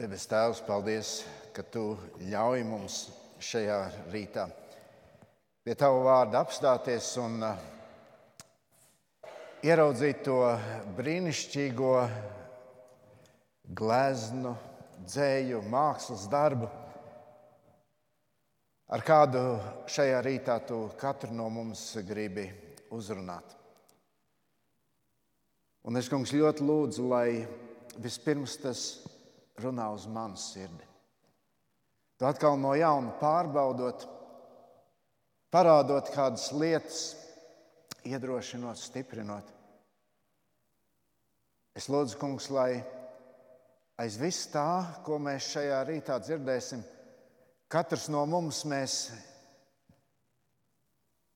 Debes Tēvs, paldies, ka Tu ļauj mums šajā rītā pie Tava vārda apstāties un uh, ieraudzīt to brīnišķīgo gleznu, dzēju, mākslas darbu, ar kādu šajā rītā Tu katru no mums gribi uzrunāt. Un es, kungs, ļoti lūdzu, lai vispirms tas runā uz manas sirdi. Tu atkal no jauna pārbaudot, parādot kādas lietas, iedrošinot, stiprinot. Es lūdzu, kungs, lai aiz vis tā, ko mēs šajā rītā dzirdēsim, katrs no mums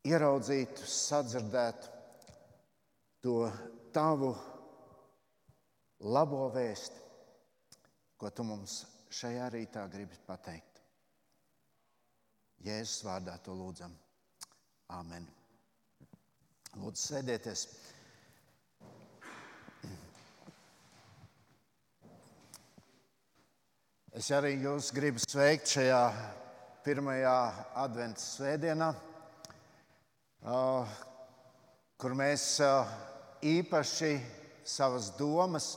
ieraudzītu, sadzirdētu to tavu labo vēstu ko tu mums šajā rītā gribi pateikt. Jēzus vārdā to lūdzam. Āmen. Lūdzu, sēdieties. Es arī jūs gribu sveikt šajā pirmajā adventas svētdienā, kur mēs īpaši savas domas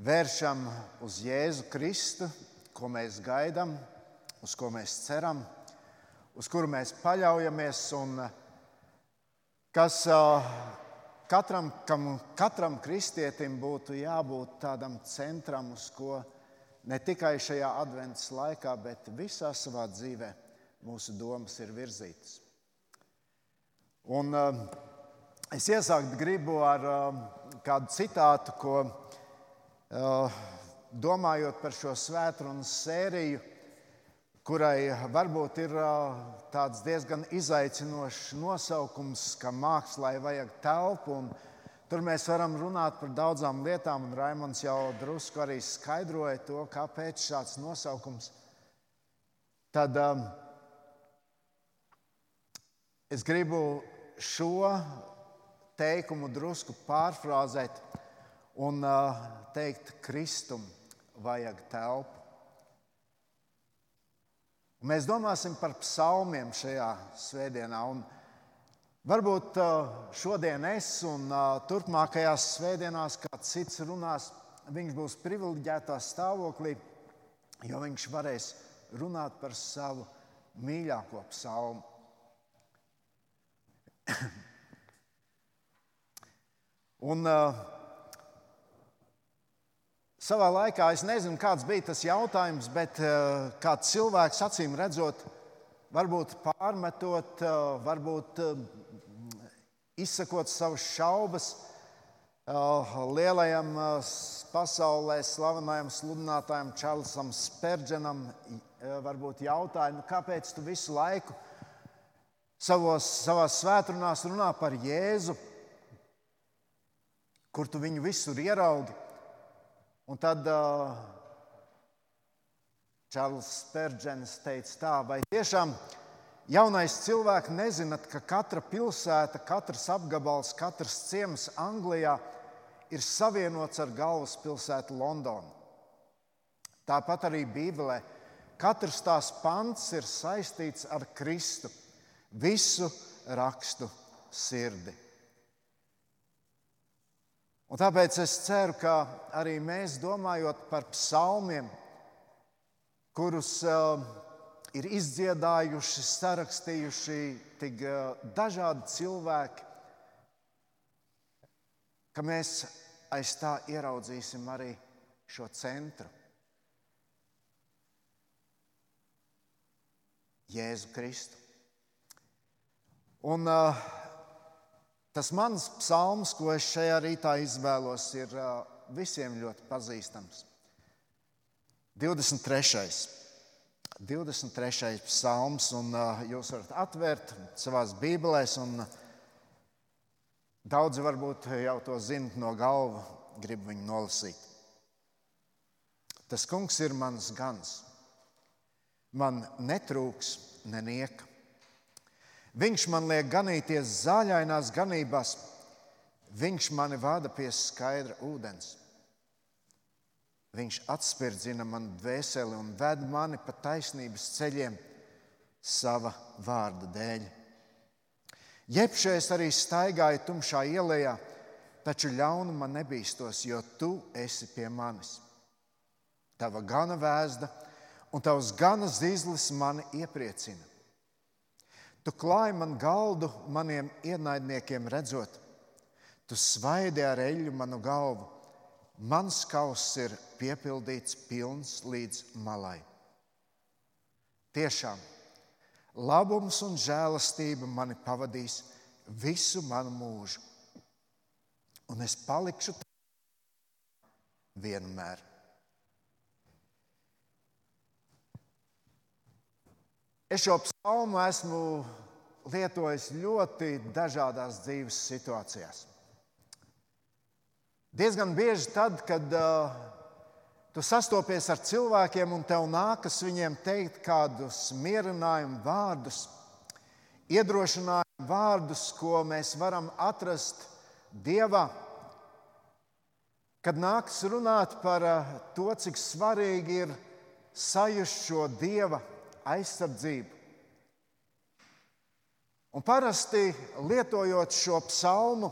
vēršam uz Jēzu Kristu, ko mēs gaidām, uz ko mēs ceram, uz kuru mēs paļaujamies un kas katram, kam, katram kristietim būtu jābūt tādam centram, uz ko ne tikai šajā adventas laikā, bet visā savā dzīvē mūsu domas ir virzītas. Un, es iesākt gribu ar kādu citātu, ko domājot par šo svētdienas sēriju, kurai varbūt ir tāds diezgan izaicinošs nosaukums, ka mākslā vajag telpu. Tur mēs varam runāt par daudzām lietām, un Raimons jau drusku arī skaidroja to, kāpēc šāds nosaukums. Tad um, es gribu šo teikumu drusku pārfrāzēt un teikt, Kristum vajag telpu. Mēs domāsim par psalmiem šajā svētdienā. Varbūt šodien es un turpmākajās svētdienās kāds cits runās, viņš būs privileģētā stāvoklī, jo viņš varēs runāt par savu mīļāko psalmu. un uh, Savā laikā es nezinu, kāds bija tas jautājums, bet uh, kāds cilvēks acīm redzot, varbūt pārmetot, uh, varbūt uh, izsakot savas šaubas lielajam pasaulē slavenajam sludinātājam Čārlzam Spērģenam, varbūt jautāja, nu, kāpēc tu visu laiku savos, savās svētdienās runā par Jēzu, kur tu viņu visur ieraugi. Un tad uh, Čārlis Spērģens teica, tā, vai tiešām jaunais cilvēks nezināt, ka katra pilsēta, katrs apgabals, katrs ciems Anglijā ir savienots ar galvaspilsētu Londonu. Tāpat arī Bībelē katrs tās pants ir saistīts ar Kristu, visu rakstu sirdi. Un tāpēc es ceru, ka arī mēs domājot par psalmiem, kurus uh, ir izdziedājuši, sarakstījuši tik uh, dažādi cilvēki, ka mēs aiz tā ieraudzīsim arī šo centru. Jēzu Kristu. Un, uh, Tas mans psalms, ko es šajā rītā izvēlos, ir visiem ļoti pazīstams. 23. 23. psalms, un jūs varat atvērt savā Bībelēs, un daudzi varbūt jau to zinat no galva, grib viņu nolasīt. Tas kungs ir mans gans. Man netrūks nenieka. Viņš man liek ganīties zāļainās ganībās, viņš mani vada pie skaidra ūdens. Viņš atspērdzina man dvēseli un ved mani pa taisnības ceļiem sava vārda dēļ. Jebšais arī staigāja tumšā ielā, taču ļaunu man nebīstos, jo tu esi pie manis. Tava gana vēzda un tavs gana zīzlis mani iepriecina. Tu klāji man galdu maniem ienaidniekiem redzot, tu svaidi ar eļļu manu galvu. Mans kauss ir piepildīts pilns līdz malai. Tiešām labums un žēlastība mani pavadīs visu manu mūžu, un es palikšu vienmēr. Es šo psalmu esmu lietojis ļoti dažādās dzīves situācijās. Diezgan bieži tad, kad uh, tu sastopies ar cilvēkiem un tev nākas viņiem teikt kādus mierinājumu vārdus, iedrošinājumu vārdus, ko mēs varam atrast Dievā. Kad nākas runāt par uh, to, cik svarīgi ir sajust šo Dieva aizsardzību. Un parasti lietojot šo psalmu,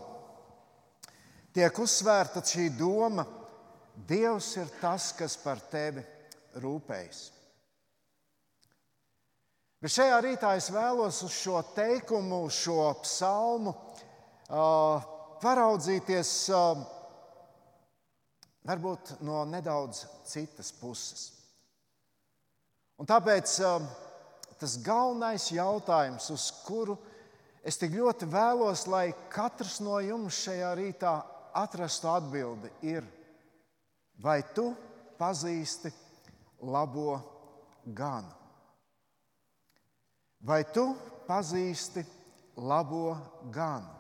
tiek uzsvērta šī doma, Dievs ir tas, kas par tevi rūpējas. Bet šajā rītā es vēlos uz šo teikumu, uz šo psalmu paraudzīties varbūt no nedaudz citas puses. Un tāpēc tas galvenais jautājums, uz kuru es tik ļoti vēlos, lai katrs no jums šajā rītā atrastu atbildi, ir, vai tu pazīsti labo ganu? Vai tu pazīsti labo ganu?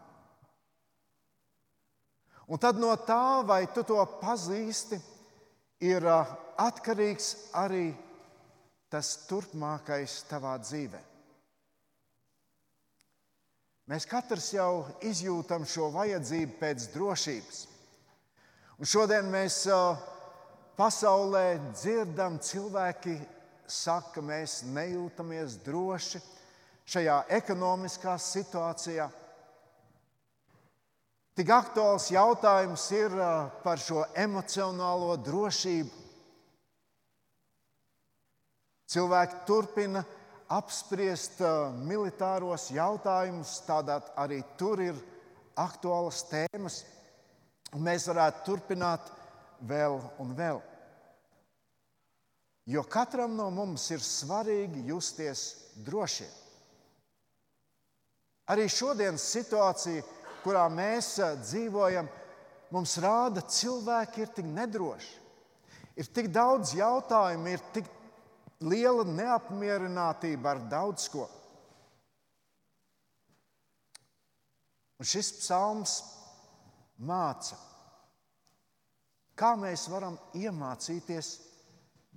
Un tad no tā, vai tu to pazīsti, ir atkarīgs arī tas turpmākais tavā dzīvē. Mēs katrs jau izjūtam šo vajadzību pēc drošības. Un šodien mēs pasaulē dzirdam, cilvēki saka, mēs nejūtamies droši šajā ekonomiskā situācijā. Tik aktuāls jautājums ir par šo emocionālo drošību. Cilvēki turpina apspriest uh, militāros jautājumus, tādā arī tur ir aktuālas tēmas, mēs varētu turpināt vēl un vēl. Jo katram no mums ir svarīgi justies drošiem. Arī šodienas situācija, kurā mēs uh, dzīvojam, mums rāda, ka cilvēki ir tik nedroši. Ir tik daudz jautājumu, ir tik liela neapmierinātība ar daudz ko. Un šis psalms māca, kā mēs varam iemācīties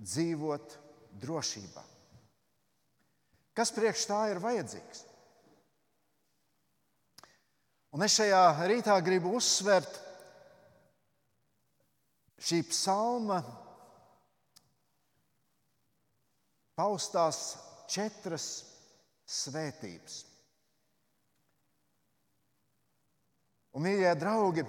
dzīvot drošībā. Kas priekš tā ir vajadzīgs? Un es šajā rītā gribu uzsvērt šī psalma paustās četras svētības. Un, mīļie draugi,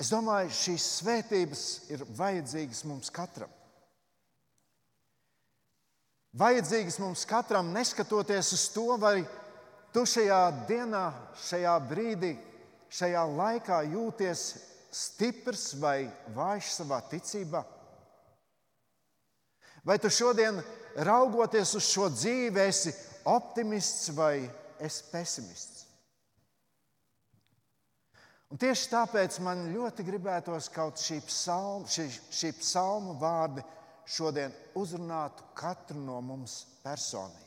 es domāju, šīs svētības ir vajadzīgas mums katram. Vajadzīgas mums katram, neskatoties uz to, vai tu šajā dienā, šajā brīdī, šajā laikā jūties stiprs vai vājš savā ticībā. Vai tu šodien, raugoties uz šo dzīvi, esi optimists vai esi pesimists? Un tieši tāpēc man ļoti gribētos kaut šī psalma, šī, šī psalma vārdi šodien uzrunātu katru no mums personīgi.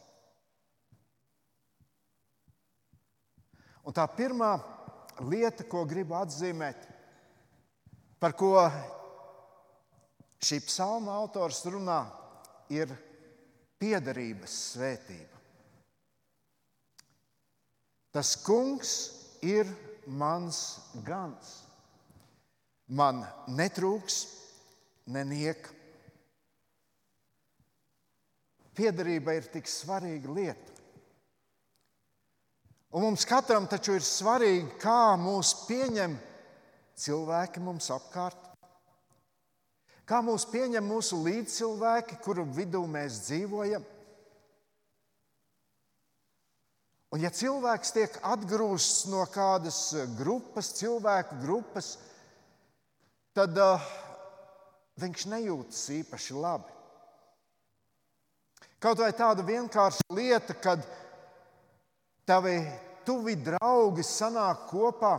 Un tā pirmā lieta, ko gribu atzīmēt, par ko šī psalma autors runā, ir piederības svētība. Tas kungs ir mans gans. man netrūks nenieka. Piederība ir tik svarīga lieta. Un mums katram taču ir svarīgi, kā mūs pieņem cilvēki mums apkārt. Kā mūs pieņem mūsu līdzcilvēki, kuru vidū mēs dzīvojam? Un, ja cilvēks tiek atgrūsts no kādas grupas, cilvēku grupas, tad uh, viņš nejūtas īpaši labi. Kaut vai tāda vienkārša lieta, kad tavi tuvi draugi sanāk kopā,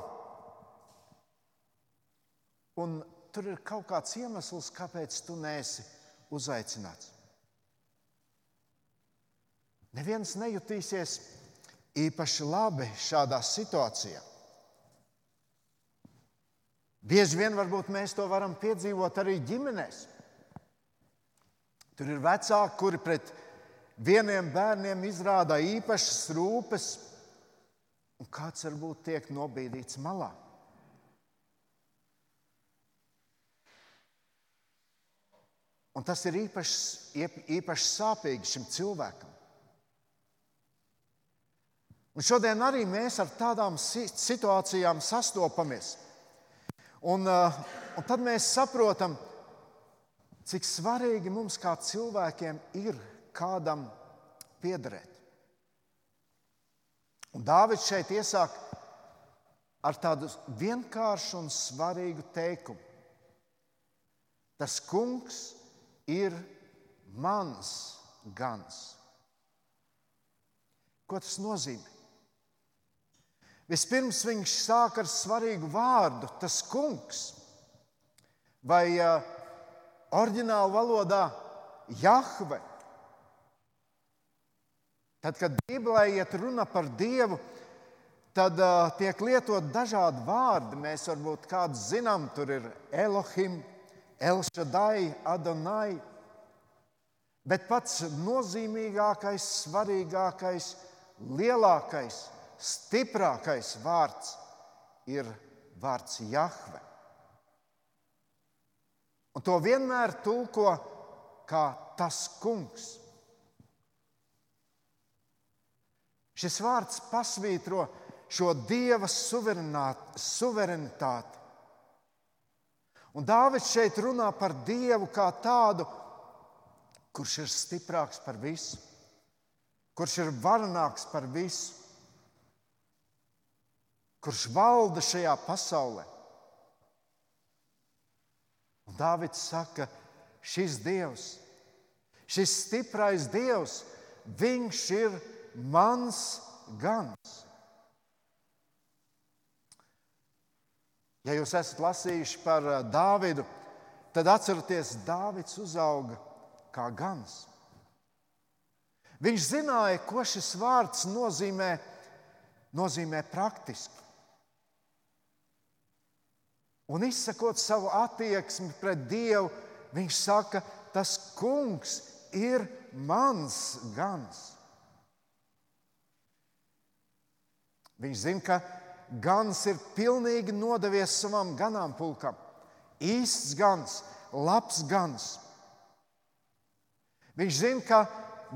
un tur ir kaut kāds iemesls, kāpēc tu neesi uzaicināts. Neviens nejutīsies īpaši labi šādā situācijā. Bieži vien varbūt mēs to varam piedzīvot arī ģimenēs. Tur ir vecāki, kuri pret vieniem bērniem izrāda īpašas rūpes, un kāds varbūt tiek nobīdīts malā. Un tas ir īpaši, īpaši sāpīgi šim cilvēkam. Un šodien arī mēs ar tādām situācijām sastopamies. Un, uh, un tad mēs saprotam, cik svarīgi mums kā cilvēkiem ir kādam piederēt. Un Dāvids šeit iesāk ar tādu vienkāršu un svarīgu teikumu. Tas kungs ir mans gans. Ko tas nozīmē? Vispirms viņš sāk ar svarīgu vārdu, tas kungs. Vai uh, oriģinālā valodā Jahve Tad, kad Bībelē iet runa par Dievu, tad uh, tiek lietot dažādi vārdi. Mēs varbūt kādu zinām, tur ir Elohim, Elšadai, Adonai. Bet pats nozīmīgākais, svarīgākais, lielākais, stiprākais vārds ir vārds Jahve. Un to vienmēr tulko kā tas kungs. Šis vārds pasvītro šo dieva suverenitāti. Un Dāvids šeit runā par Dievu kā tādu, kurš ir stiprāks par visu, kurš ir varenāks par visu, kurš valda šajā pasaulē. Un Dāvids saka, šis Dievs, šis stiprais Dievs, viņš ir mans gans. Ja jūs esat lasījuši par eh, Dāvidu, tad atcerieties, Dāvids uzauga kā gans. Viņš zināja, ko šis vārds nozīmē, nozīmē praktiski. Un izsakot savu attieksmi pret Dievu, viņš saka, tas kungs ir mans gans. Viņš zina, ka gans ir pilnīgi nodevies savam ganāmpulkam. Īsts gans, labs gans. Viņš zina, ka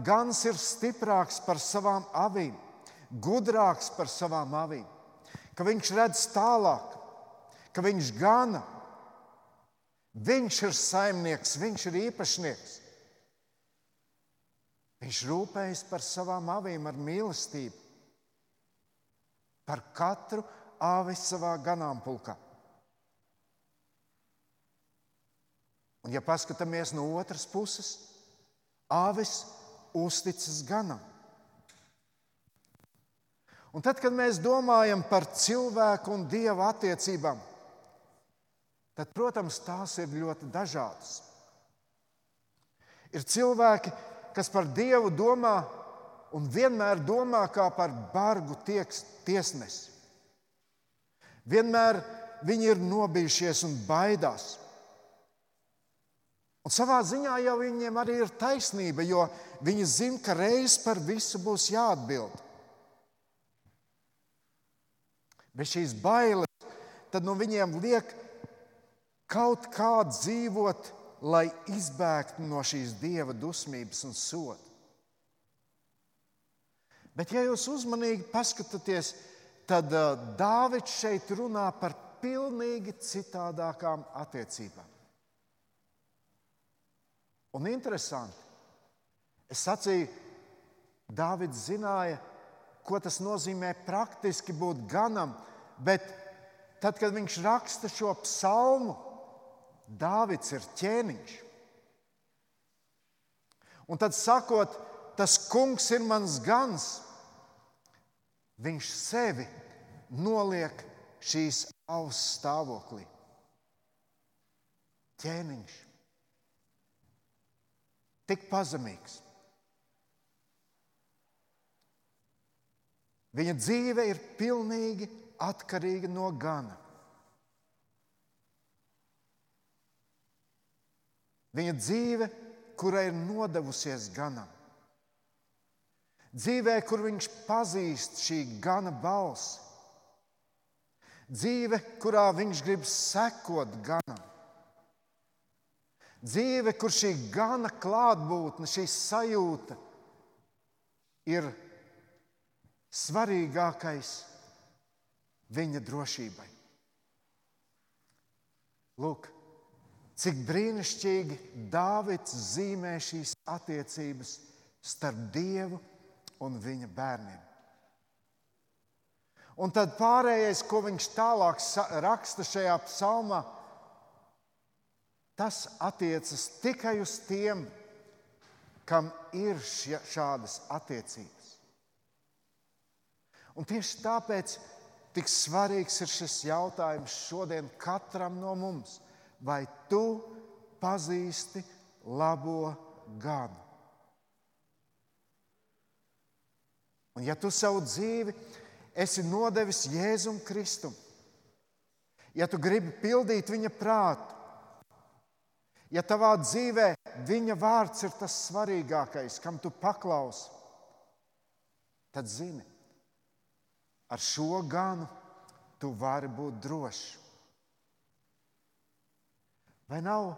gans ir stiprāks par savām avīm, gudrāks par savām avīm, ka viņš redz tālāk, ka viņš gana. Viņš ir saimnieks, viņš ir īpašnieks. Viņš rūpējas par savām avīm ar mīlestību par katru āvi savā ganāmpulkā. Un, ja paskatāmies no otras puses, āvis uzticas ganam. Un tad, kad mēs domājam par cilvēku un dieva attiecībām, tad, protams, tās ir ļoti dažādas. Ir cilvēki, kas par dievu domā un vienmēr domā kā par bargu tieks, tiesnesi. Vienmēr viņi ir nobijušies un baidās. Un savā ziņā jau viņiem arī ir taisnība, jo viņi zina, ka reiz par visu būs jāatbild. Bet šīs bailes tad no viņiem liek kaut kā dzīvot, lai izbēgtu no šīs dieva dusmības un soda. Bet, ja jūs uzmanīgi paskatāties, tad Dāvids šeit runā par pilnīgi citādākām attiecībām. Un interesanti, es sacīju, Dāvids zināja, ko tas nozīmē praktiski būt ganam, bet tad, kad viņš raksta šo psalmu, Dāvids ir ķēniņš. Un tad sakot, tas kungs ir mans gans, viņš sevi noliek šīs auss stāvoklī. Ķēniņš. Tik pazemīgs. Viņa dzīve ir pilnīgi atkarīga no gana. Viņa dzīve, kurai ir nodevusies ganam. Dzīvē, kur viņš pazīst šī gana balsi. Dzīve, kurā viņš grib sekot ganam. Dzīve, kur šī gana klātbūtne, šī sajūta ir svarīgākais viņa drošībai. Lūk, cik brīnišķīgi Dāvids zīmē šīs attiecības starp Dievu un viņa bērniem. Un tad pārējais, ko viņš tālāk raksta šajā psalmā, tas attiecas tikai uz tiem, kam ir šādas attiecības. Un tieši tāpēc tik svarīgs ir šis jautājums šodien katram no mums. Vai tu pazīsti labo ganu? Un ja tu savu dzīvi esi nodevis Jēzum Kristum, ja tu gribi pildīt viņa prātu, ja tavā dzīvē viņa vārds ir tas svarīgākais, kam tu paklausi, tad zini, ar šo ganu tu vari būt drošs. Vai nav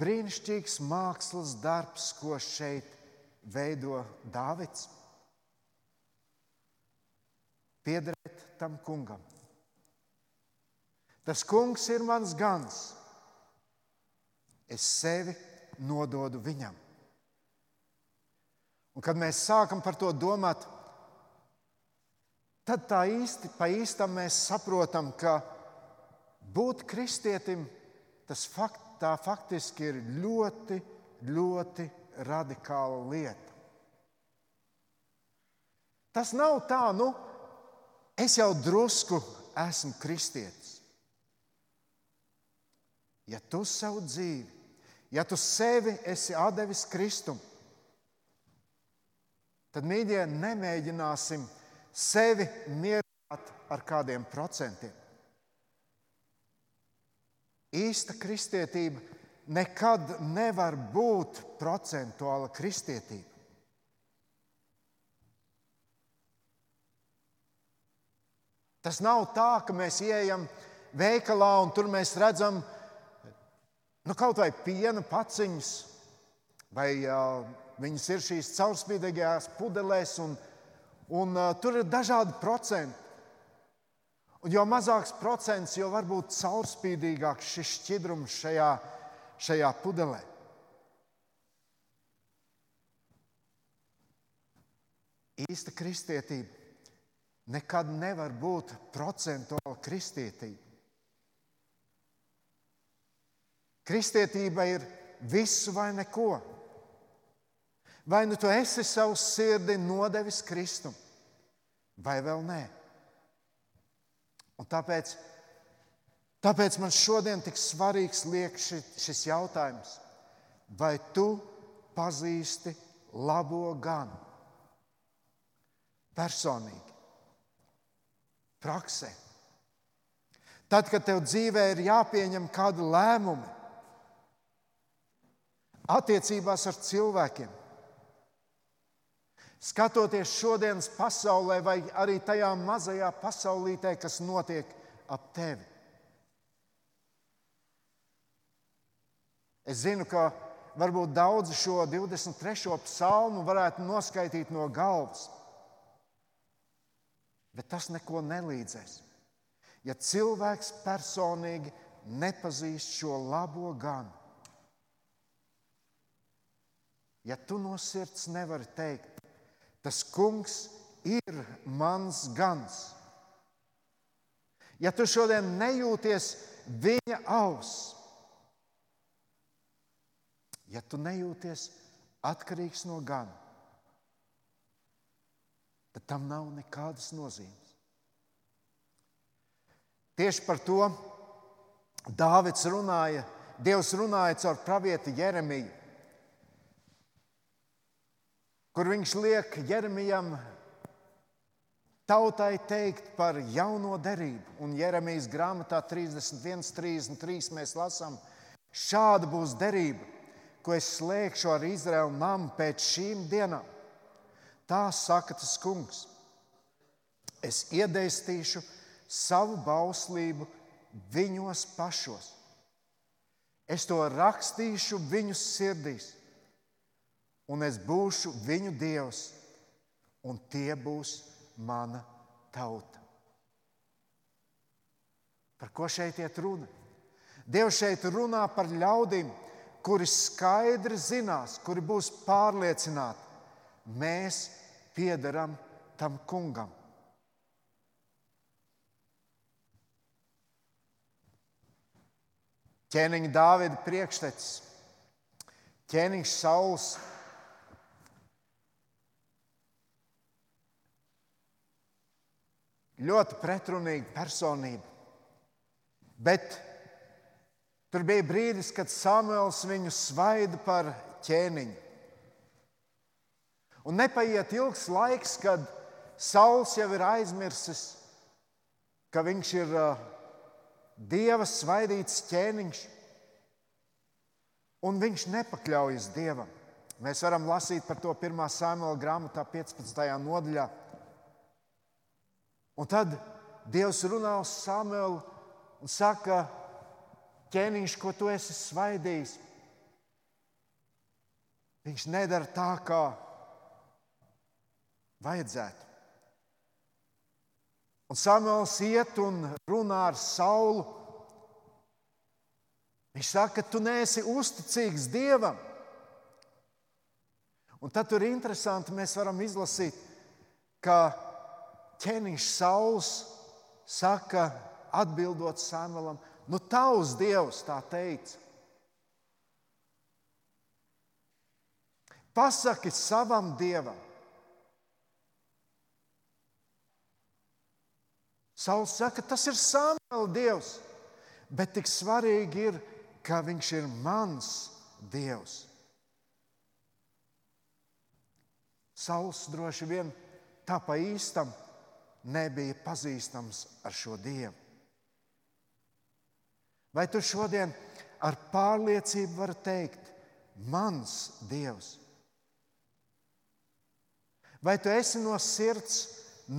brīnišķīgs mākslas darbs, ko šeit veido Dāvids? Piederēt tam kungam. Tas kungs ir mans gans. Es sevi nododu viņam. Un kad mēs sākam par to domāt, tad tā īsti, pa īstam mēs saprotam, ka būt kristietim tas fakt, tā faktiski ir ļoti, ļoti radikāla lieta. Tas nav tā, nu, es jau drusku esmu kristietis. Ja tu savu dzīvi, ja tu sevi esi devis Kristum, tad, mīļie, nemēģināsim sevi mierināt ar kādiem procentiem. Īsta kristietība nekad nevar būt procentuāla kristietība. Tas nav tā, ka mēs ienākam veikalā un tur mēs redzam nu, kaut vai piena paciņas, vai uh, viņas ir šīs caurspīdīgās pudelēs, un, un uh, tur ir dažādi procenti. Un jo mazāks procents, jo varbūt caurspīdīgāks šis šķidrums šajā, šajā pudelē. Īsta kristietība nekad nevar būt procentuāla kristietība. Kristietība ir visu vai neko. Vai nu tu esi savu sirdi nodevis Kristum, vai vēl nē. Un tāpēc, tāpēc man šodien tik svarīgs liekas šis jautājums, vai tu pazīsti labo ganu personīgi? Praksē. Tad, kad tev dzīvē ir jāpieņem kādi lēmumi attiecībās ar cilvēkiem, skatoties šodienas pasaulē, vai arī tajā mazajā pasaulītē, kas notiek ap tevi. Es zinu, ka varbūt daudzi šo 23. psalmu varētu noskaidrot no galvas, bet tas neko nelīdzēs. Ja cilvēks personīgi nepazīst šo labo ganu, ja tu no sirds nevari teikt, tas kungs ir mans gans, ja tu šodien nejūties viņa auss, ja tu nejūties atkarīgs no gana, tad tam nav nekādas nozīmes. Tieši par to Dāvids runāja, Dievs runāja caur pravieti Jeremiju, kur viņš liek Jeremijam tautai teikt par jauno derību. Un Jeremijas grāmatā 31, 33 mēs lasām, šāda būs derība, ko es slēgšu ar Izraēlu namu pēc šīm dienām. Tā saka tas kungs. Es iedēstīšu savu bauslību viņos pašos. Es to rakstīšu viņu sirdīs, un es būšu viņu dievs, un tie būs mana tauta. Par ko šeit iet runa? Dievs šeit runā par ļaudīm, kuri skaidri zinās, kuri būs pārliecināti, mēs piederam tam kungam. Ķēniņa Dāvida priekštecis, ķēniņš Sauls. Ļoti pretrunīga personība. Bet Tur bija brīdis, kad Samuēls viņu svaida par ķēniņu. Un nepaiet ilgs laiks, kad Sauls jau ir aizmirsis, ka viņš ir Dieva svaidīts ķēniņš, un viņš nepakļaujas Dievam. Mēs varam lasīt par to 1. Samuēlā grāmatā, 15. nodaļā. Un tad Dievs runā uz Samuēlu un saka, ķēniņš, ko tu esi svaidījis, viņš nedara tā, kā vajadzētu. Un Samuēls iet un runā ar Saulu. Viņš saka, ka tu neesi uzticīgs Dievam. Un tad tur ir interesanti, mēs varam izlasīt, ka ķēniņš Sauls saka, atbildot Samuēlam, Nu, tavs dievs tā teica. Pasaki savam dievam. Sauls saka, tas ir Samuēla dievs, bet tik svarīgi ir, ka viņš ir mans dievs. Sauls droši vien tā pa īstam nebija pazīstams ar šo dievu. Vai tu šodien ar pārliecību vari teikt, mans Dievs? Vai tu esi no sirds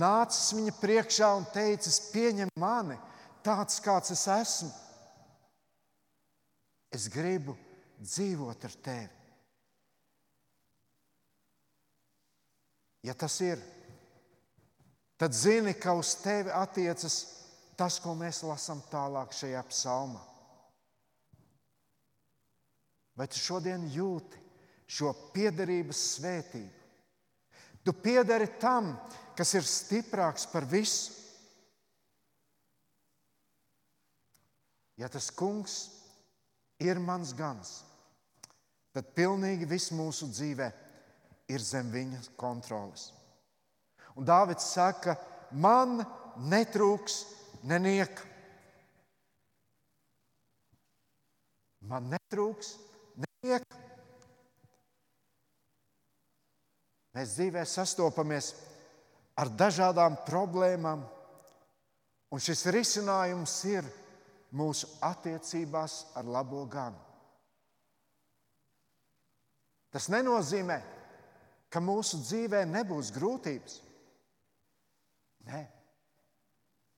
nācis viņa priekšā un teicis, pieņem mani tāds, kāds es esmu? Es gribu dzīvot ar tevi. Ja tas ir, tad zini, ka uz tevi attiecas tas, ko mēs lasām tālāk šajā psalmā. Vai tu šodien jūti šo piederības svētību? Tu piederi tam, kas ir stiprāks par visu. Ja tas kungs ir mans gans, tad pilnīgi viss mūsu dzīvē ir zem viņa kontroles. Un Dāvids saka, man netrūks nenieka. Man netrūks nenieka. Mēs dzīvē sastopamies ar dažādām problēmām, un šis risinājums ir mūsu attiecībās ar labo ganu. Tas nenozīmē, ka mūsu dzīvē nebūs grūtības. Nē,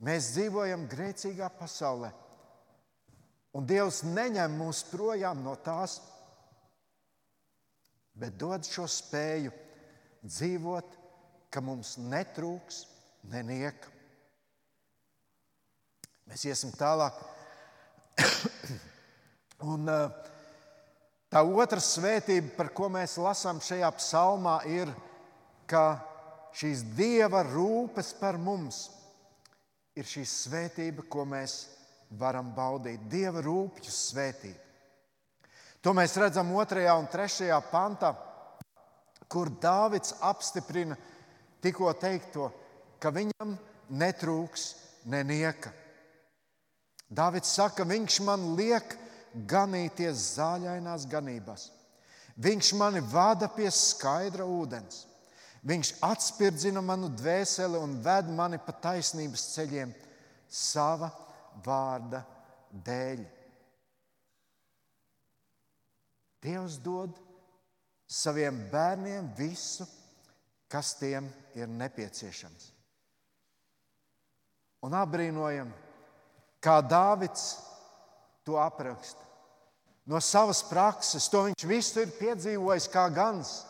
Mēs dzīvojam grēcīgā pasaulē. Un Dievs neņem mūs projām no tās, bet dod šo spēju dzīvot, ka mums netrūks nenieka. Mēs iesim tālāk. Un, tā otra svētība, par ko mēs lasām šajā psalmā, ir, ka šīs dieva rūpes par mums ir šī svētība, ko mēs varam baudīt. Dieva rūpju svētība. To mēs redzam 2. un 3. pantā, kur Dāvids apstiprina tikko teikto, ka viņam netrūks nenieka. Dāvids saka, viņš man liek ganīties zāļainās ganībās. Viņš mani vada pie skaidra ūdens. Viņš atspirdzina manu dvēseli un ved mani pa taisnības ceļiem sava vārda dēļ. Dievs dod saviem bērniem visu, kas tiem ir nepieciešams. Un apbrīnojam, kā Dāvids to apraksta. No savas prakses to viņš visu ir piedzīvojis kā gans.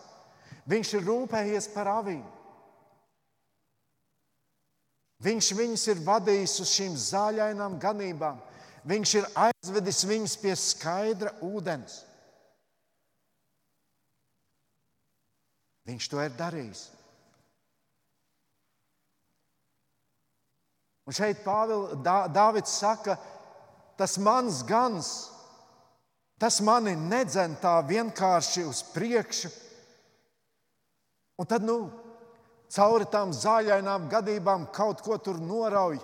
Viņš ir rūpējies par avīm. Viņš viņus ir vadījis uz šīm zāļainām ganībām. Viņš ir aizvedis viņus pie skaidra ūdens. Viņš to ir darījis. Un šeit Pāvils Dāvids saka, tas mans gans, tas mani nedzen tā vienkārši uz priekšu. Un tad, nu, cauri tām zāļainām gadībām kaut ko tur norauj,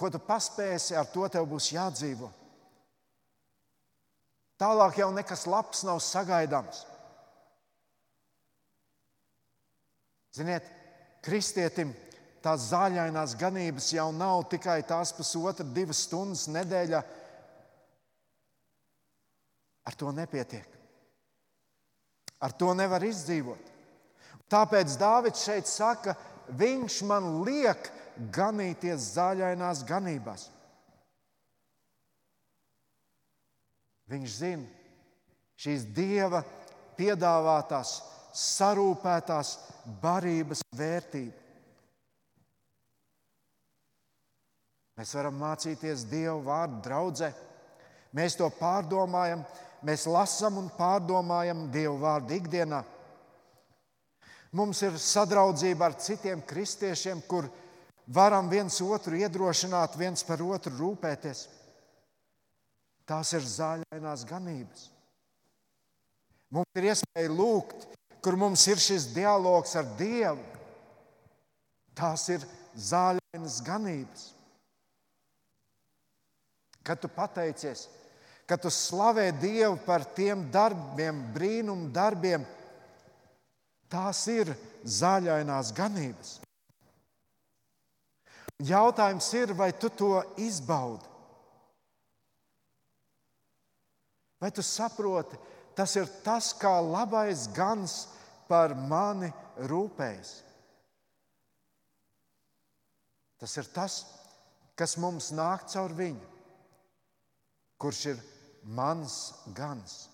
ko tu paspēsi, ar to tev būs jādzīvo. Tālāk jau nekas labs nav sagaidāms. Ziniet, kristietim tās zāļainās ganības jau nav tikai tās pusotra, divas stundas nedēļā. Ar to nepietiek. Ar to nevar izdzīvot. Tāpēc Dārvids šeit saka, viņš man liek ganīties zaļainās ganībās. Viņš zina šīs dieva piedāvātās, sarūpētās barības vērtību. Mēs varam mācīties Dieva vārdu draudzē. Mēs to pārdomājam, mēs lasām un pārdomājam Dieva vārdu ikdienā. Mums ir sadraudzība ar citiem kristiešiem, kur varam viens otru iedrošināt, viens par otru rūpēties. Tās ir zaļainās ganības. Mums ir iespēja lūgt, kur mums ir šis dialogs ar Dievu. Tās ir zaļainas ganības. Kad tu pateicies, kad tu slavē Dievu par tiem darbiem, brīnumu darbiem, tās ir zaļainās ganības. Jautājums ir, vai tu to izbaudi? Vai tu saproti, tas ir tas, kā labais gans par mani rūpējas? Tas ir tas, kas mums nāk caur viņu kurš ir mans gans.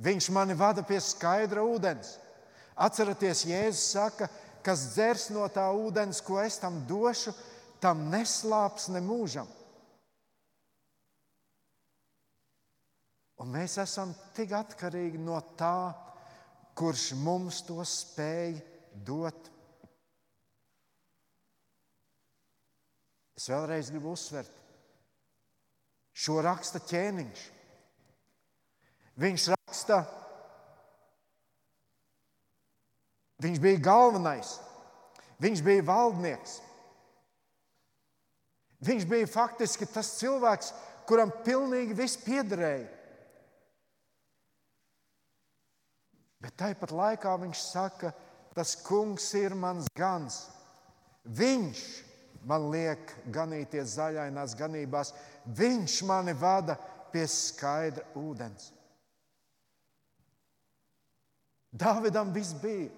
Viņš mani vada pie skaidra ūdens. Atcerieties, Jēzus saka, kas dzers no tā ūdens, ko es tam došu, tam neslāps ne mūžam. Un mēs esam tik atkarīgi no tā, kurš mums to spēj dot. Es vēlreiz gribu uzsvert, Šo raksta ķēniņš. Viņš raksta, viņš bija galvenais, viņš bija valdnieks. Viņš bija faktiski tas cilvēks, kuram pilnīgi viss piederēja. Bet tāpat laikā viņš saka, tas kungs ir mans gans. Viņš man liek ganīties zaļainās ganībās, viņš mani vada pie skaidra ūdens. Dāvidam viss bija.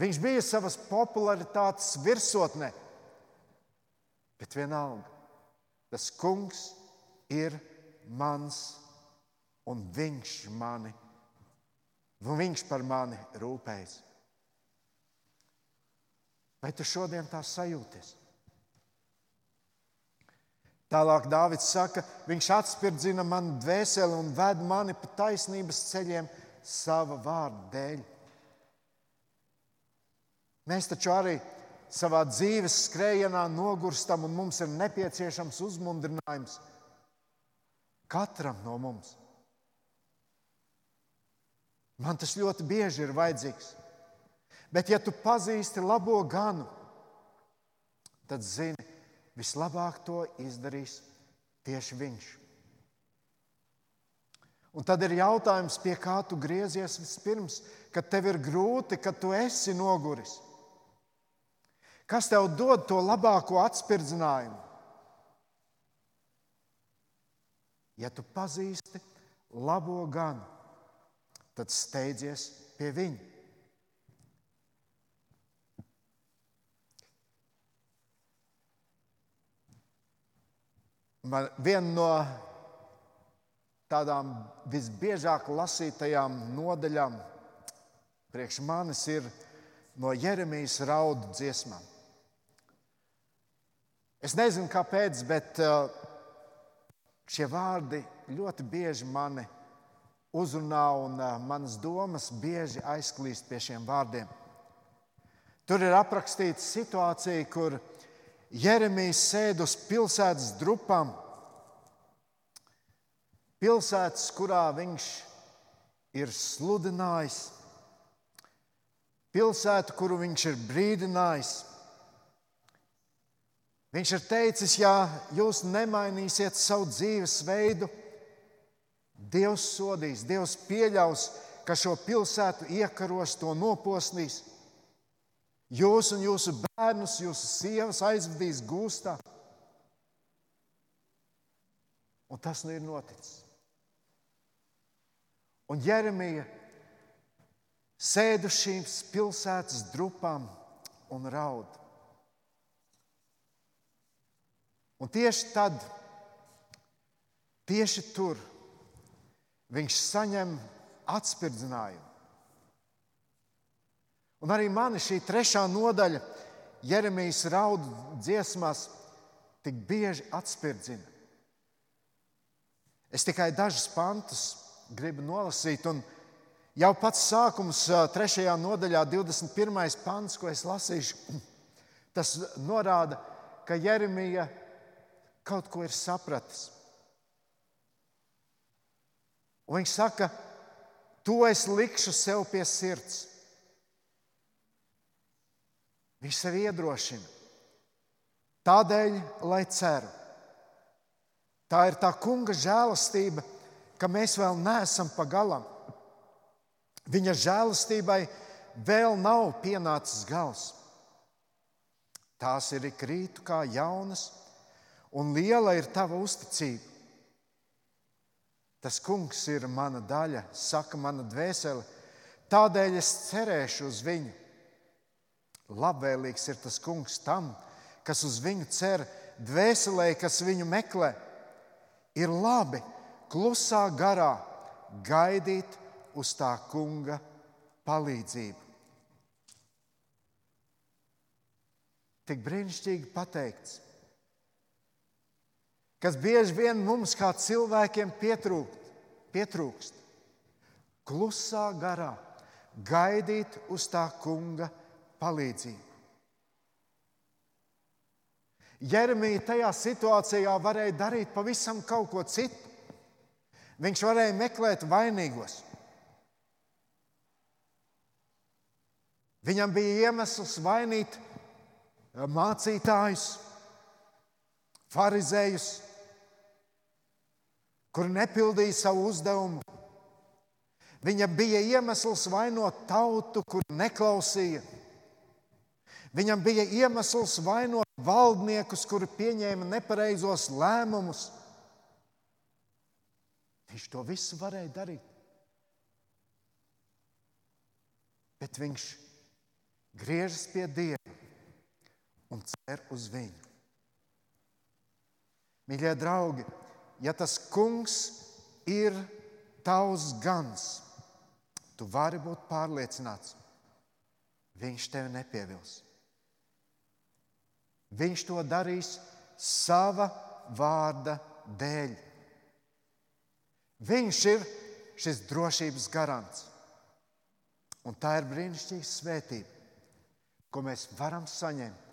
Viņš bija savas popularitātes virsotnē, bet vienalga Tas kungs ir mans, un viņš mani, un viņš par mani rūpējas. Vai tu šodien tā sajūties? Tālāk Dārvids saka, viņš atspirdzina manu dvēseli un ved mani pa taisnības ceļiem sava vārda dēļ. Mēs taču arī savā dzīves skrējienā nogurstam, un mums ir nepieciešams uzmundrinājums katram no mums. Man tas ļoti bieži ir vajadzīgs. Bet, ja tu pazīsti labo ganu, tad zini, vislabāk to izdarīs tieši viņš. Un tad ir jautājums, pie kā tu griezies vispirms, kad tev ir grūti, kad tu esi noguris. Kas tev dod to labāko atspirdzinājumu? Ja tu pazīsti labo ganu, tad steidzies pie viņa. Man viena no tādām visbiežāk lasītajām nodaļām priekš manis ir no Jeremijas raudu dziesmām. Es nezinu, kāpēc, bet uh, šie vārdi ļoti bieži mani uzrunā un uh, manas domas bieži aizklīst pie šiem vārdiem. Tur ir aprakstīta situācija, kur Jeremijs sēž uz pilsētas drupām, pilsētas, kurā viņš ir sludinājis, pilsētu, kuru viņš ir brīdinājis. Viņš ir teicis, ja jūs nemainīsiet savu dzīvesveidu, Dievs sodīs, Dievs pieļaus, ka šo pilsētu iekaros, to noposnīs. Jūs un jūsu bērnus, jūsu sievas aizvedīs gūstā. Un tas nu ir noticis. Un Jeremija sēž uz šīm pilsētas drupām un raud. Un tieši tad, tieši tur, viņš saņem atspirdzinājumu. Un arī mani šī trešā nodaļa Jeremijas raudu dziesmās tik bieži atspirdzina. Es tikai dažus pantus gribu nolasīt, un jau pats sākums, trešajā nodaļā, 21. pants, ko es lasīšu, tas norāda, ka Jeremija kaut ko ir sapratis. Un viņš saka, to es likšu sev pie sirds. Viņš sev iedrošina. Tādēļ, lai ceru. Tā ir tā kunga žēlastība, ka mēs vēl neesam pagalam. Viņa žēlastībai vēl nav pienācis gals. Tās ir krītu kā jaunas, un liela ir tava uzticība. Tas kungs ir mana daļa, saka mana dvēsele, tādēļ es cerēšu uz viņu. Labvēlīgs ir tas kungs tam, kas uz viņu cer, dvēselē, kas viņu meklē. Ir labi klusā garā gaidīt uz tā kunga palīdzību. Tik brīnišķīgi pateikts, kas bieži vien mums kā cilvēkiem pietrūkst, pietrūkst. Klusā garā gaidīt uz tā kunga palīdzību. Jeremija tajā situācijā varēja darīt pavisam kaut ko citu. Viņš varēja meklēt vainīgos. Viņam bija iemesls vainīt mācītājus, farizējus, kuri nepildīja savu uzdevumu. Viņam bija iemesls vainot tautu, kur neklausīja. Viņam bija iemesls vainot valdniekus, kuri pieņēma nepareizos lēmumus. Viņš to visu varēja darīt. Bet viņš griežas pie Dieva un cer uz viņu. Mīļie draugi, ja tas kungs ir tavs gans, tu vari būt pārliecināts, viņš tevi nepievils. Viņš to darīs sava vārda dēļ. Viņš ir šis drošības garants. Un tā ir brīnišķīga svētība, ko mēs varam saņemt,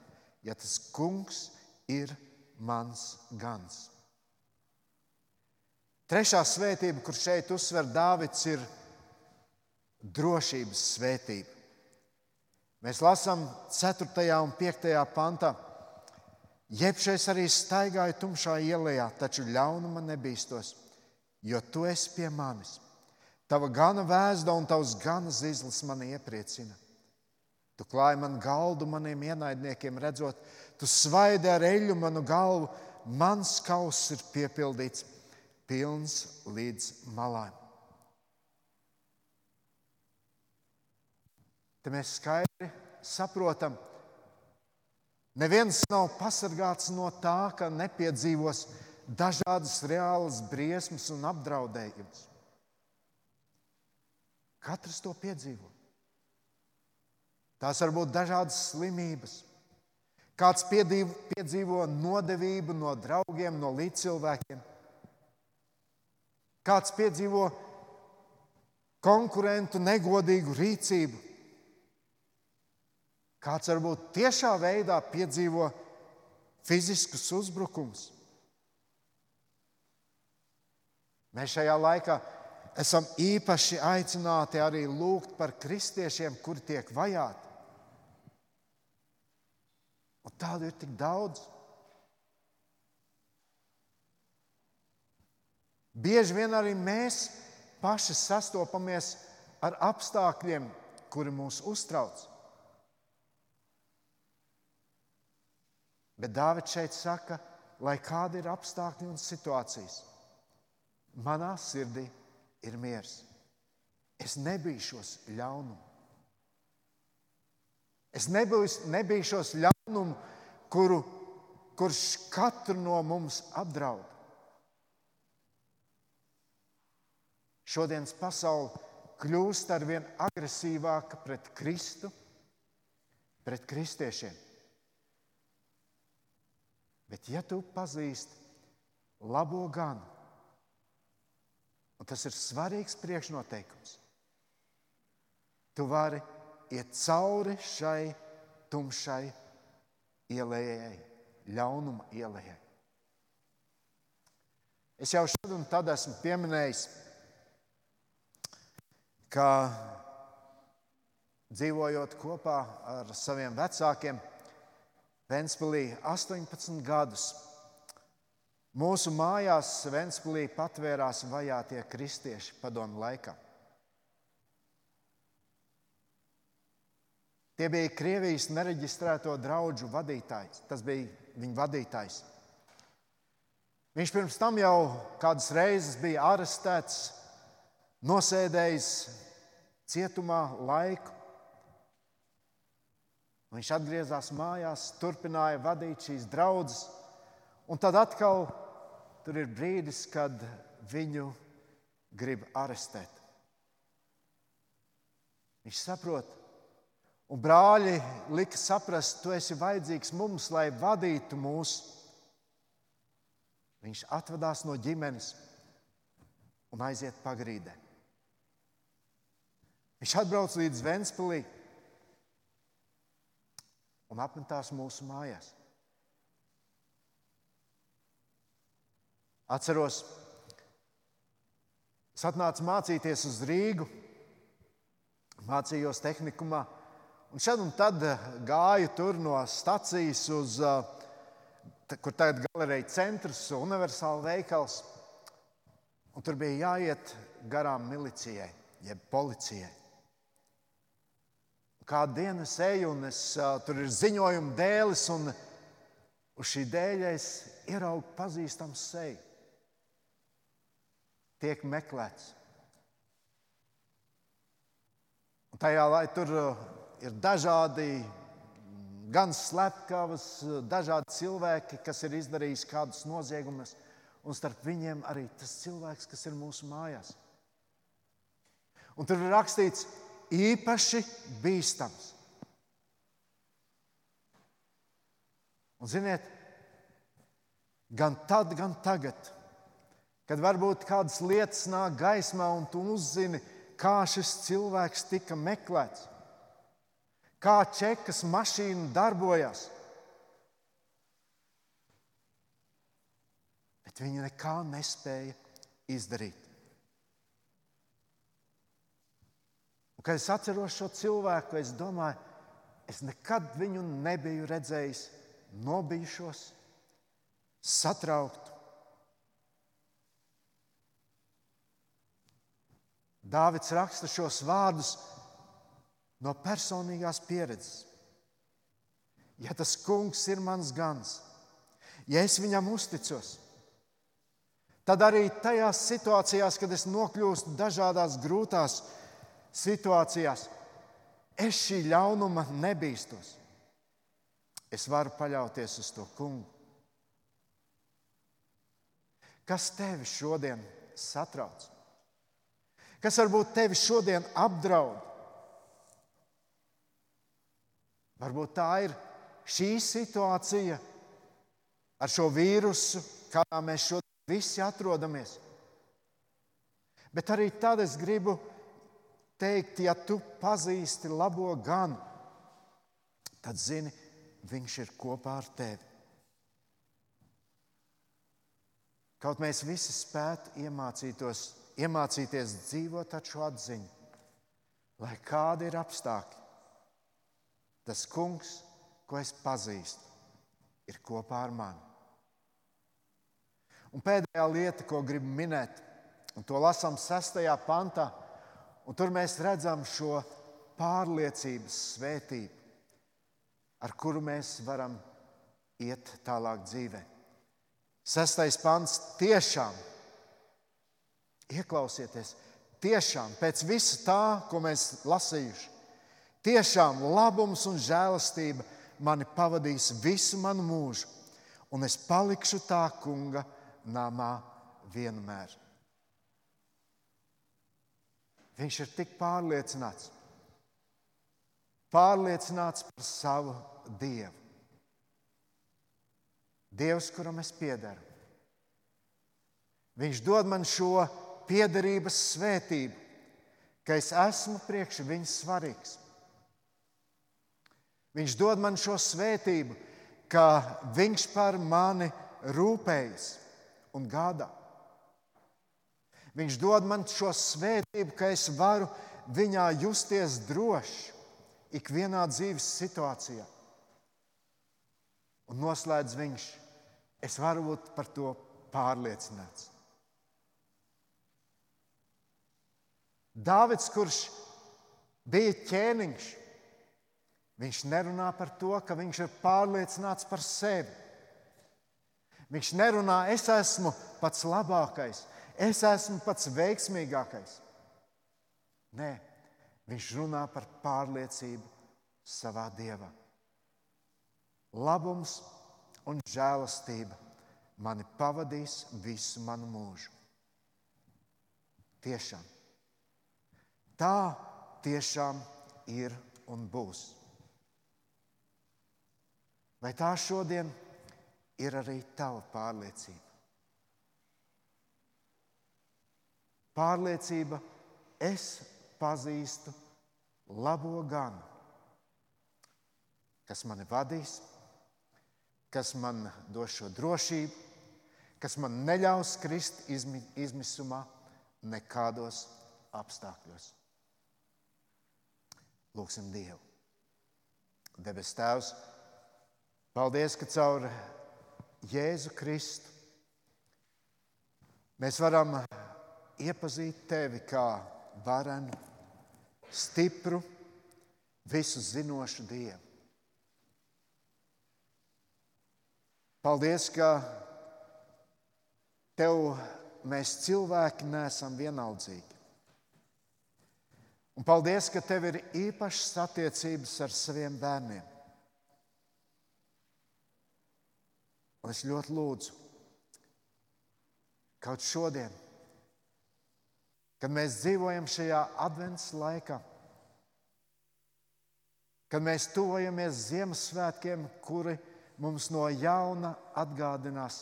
ja tas kungs ir mans gans. Trešā svētība, kur šeit uzsver Dāvids, ir drošības svētība. Mēs lasām 4. un 5. pantā. Jebšais arī staigāja tumšā ielā, taču ļaunuma nebīstos, jo tu esi pie manis. Tava gana vēsta un tavs gana zizlis mani iepriecina. Tu klāji man galdu maniem ienaidniekiem, redzot, tu svaidi ar eļu manu galvu, mans kauss ir piepildīts, pilns līdz malām. Te mēs skaidri saprotam, neviens nav pasargāts no tā, ka nepiedzīvos dažādas reālas briesmas un apdraudējumus. Katrs to piedzīvo. Tās var būt dažādas slimības. Kāds piedzīvo, nodevību no draugiem, no līdzcilvēkiem. Kāds piedzīvo konkurentu negodīgu rīcību. Kāds varbūt tiešā veidā piedzīvo fiziskus uzbrukumus. Mēs šajā laikā esam īpaši aicināti arī lūgt par kristiešiem, kuri tiek vajāti. Un tādu ir tik daudz. Bieži vien arī mēs paši sastopamies ar apstākļiem, kuri mūs uztrauc. Bet Dārvids šeit saka, lai kādi ir apstākļi un situācijas, manā sirdī ir miers. Es nebīšos ļaunumu. Es nebīšos ļaunumu, kuru, kurš katru no mums apdraud. Šodienas pasaule kļūst ar vien agresīvāka pret Kristu, pret kristiešiem. Bet, ja tu pazīsti labo ganu, Un tas ir svarīgs priekšnoteikums. Tu vari iet cauri šai tumšai ielējai, ļaunuma ielējai. Es jau tad esmu pieminējis, ka dzīvojot kopā ar saviem vecākiem, Ventspīlī 18 gadus Mūsu mājās Svenspīlī patvērās vajātie kristieši padomu laikā. Tie bija Krievijas nereģistrēto draugu vadītājs. Tas bija viņa vadītājs. Viņš pirms tam jau kādas reizes bija arestēts, nosēdējis cietumā laiku. Viņš atgriezās mājās, turpināja vadīt šīs draudzes, un tad atkal tur ir brīdis, kad viņu grib arestēt. Viņš saprot, un brāļi lika saprast, tu esi vajadzīgs mums, lai vadītu mūs. Viņš atvadās no ģimenes un aiziet pagrīdē. Viņš atbrauc līdz Ventspīlī un apmetās mūsu mājās. Atceros, es atnācu mācīties uz Rīgu, mācījos tehnikumā, un šad un tad eh, gāju tur no stacijas uz, eh, kur tagad galerija centrs, universāla veikals. Un tur bija jāiet garām milicijai, jeb policijai. Kādu dienu es eju, un es, uh, tur ir ziņojuma dēlis, un uz šī dēļa es ieraugu pazīstamu seju tiek meklēts. Un tajā lai tur ir dažādi gan slepkavas, dažādi cilvēki, kas ir izdarījuši kādus noziegumus, un starp viņiem arī tas cilvēks, kas ir mūsu mājās. Un tur ir rakstīts, īpaši bīstams. Un, ziniet, gan tad, gan tagad, kad varbūt kādas lietas nāk gaismā, un tu uzzini, kā šis cilvēks tika meklēts, kā čekas mašīna darbojas. Bet viņi nekā nespēja izdarīt. Kad es atceros šo cilvēku, es domāju, es nekad viņu nebiju redzējis nobijušos, satrauktu. Dāvids raksta šos vārdus no personīgās pieredzes. Ja tas kungs ir mans gans, ja es viņam uzticos, tad arī tajās situācijās, kad es nokļūstu dažādās grūtās situācijās, situācijās es šī ļaunuma nebīstos. Es varu paļauties uz to kungu. Kas tevi šodien satrauc? Kas varbūt tevi šodien apdraud? Varbūt tā ir šī situācija ar šo vīrusu, kādā mēs šodien visi atrodamies. Bet arī tad es gribu teikt, ja tu pazīsti labo ganu, tad zini, viņš ir kopā ar tevi. Kaut mēs visi spētu iemācīties dzīvot ar šo atziņu, lai kādi ir apstākļi, tas kungs, ko es pazīstu, ir kopā ar mani. Un pēdējā lieta, ko gribu minēt, un to lasām 6. pantā, Un tur mēs redzam šo pārliecības svētību, ar kuru mēs varam iet tālāk dzīvē. Sestais pants tiešām, ieklausieties, tiešām pēc visa tā, ko mēs lasījuši, tiešām labums un žēlastība mani pavadīs visu manu mūžu, un es palikšu tā kunga namā vienmēr. Viņš ir tik pārliecināts, pārliecināts par savu Dievu. Dievs, kuram es piedaru. Viņš dod man šo piederības svētību, ka es esmu priekš viņa svarīgs. Viņš dod man šo svētību, ka viņš par mani rūpējas un gādā. Viņš dod man šo svētību, ka es varu viņā justies droši ikvienā dzīves situācijā. Un noslēdz viņš, es varu būt par to pārliecināts. Dāvids, kurš bija ķēniņš, viņš nerunā par to, ka viņš ir pārliecināts par sevi. Viņš nerunā, es esmu pats labākais, es esmu pats veiksmīgākais. Nē, viņš runā par pārliecību savā dievā. Labums un žēlastība mani pavadīs visu manu mūžu. Tiešām. Tā tiešām ir un būs. Vai tā šodien ir arī tava pārliecība? Pārliecība, es pazīstu labo ganu, kas mani vadīs, kas man dos šo drošību, kas man neļaus krist izmi, izmisumā nekādos apstākļos. Lūksim Dievu. Debes Tēvs, paldies, ka caur Jēzu Kristu mēs varam iepazīt tevi kā varenu, stipru, visu zinošu Dievu. Paldies, ka tev mēs cilvēki neesam vienaldzīgi. Un paldies, ka tev ir īpašas attiecības ar saviem bērniem. Un es ļoti lūdzu, kaut šodien, kad mēs dzīvojam šajā adventas laikā, kad mēs tuvojamies Ziemassvētkiem, kuri mums no jauna atgādinās,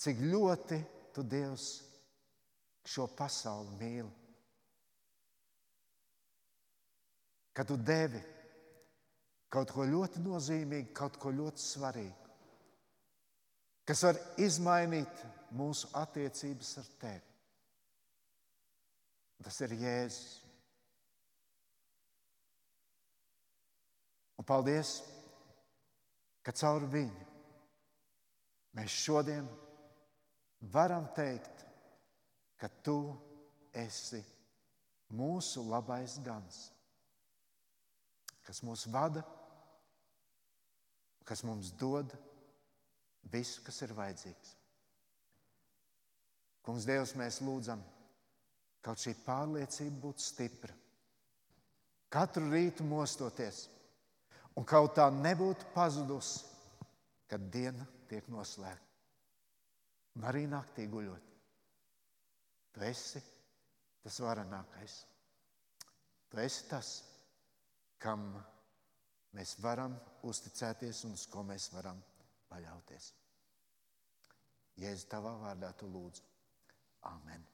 cik ļoti tu Dievs šo pasauli mīli. Kad tu devi kaut ko ļoti nozīmīgu, kaut ko ļoti svarīgu, kas var izmainīt mūsu attiecības ar tevi. Tas ir Jēzus. Un paldies, ka caur viņu mēs šodien varam teikt, ka tu esi mūsu labais gans, kas mūs vada, kas mums dod visu, kas ir vajadzīgs. Kungs, Dievs, mēs lūdzam, kaut šī pārliecība būtu stipra. Katru rītu mostoties, un kaut tā nebūtu pazudusi, kad diena tiek noslēgta. Un arī naktī guļot. Tu esi tas varenākais. Tu esi tas, kam mēs varam uzticēties un uz ko mēs varam paļauties. Jēzus, tavā vārdā tu lūdzu. Amen.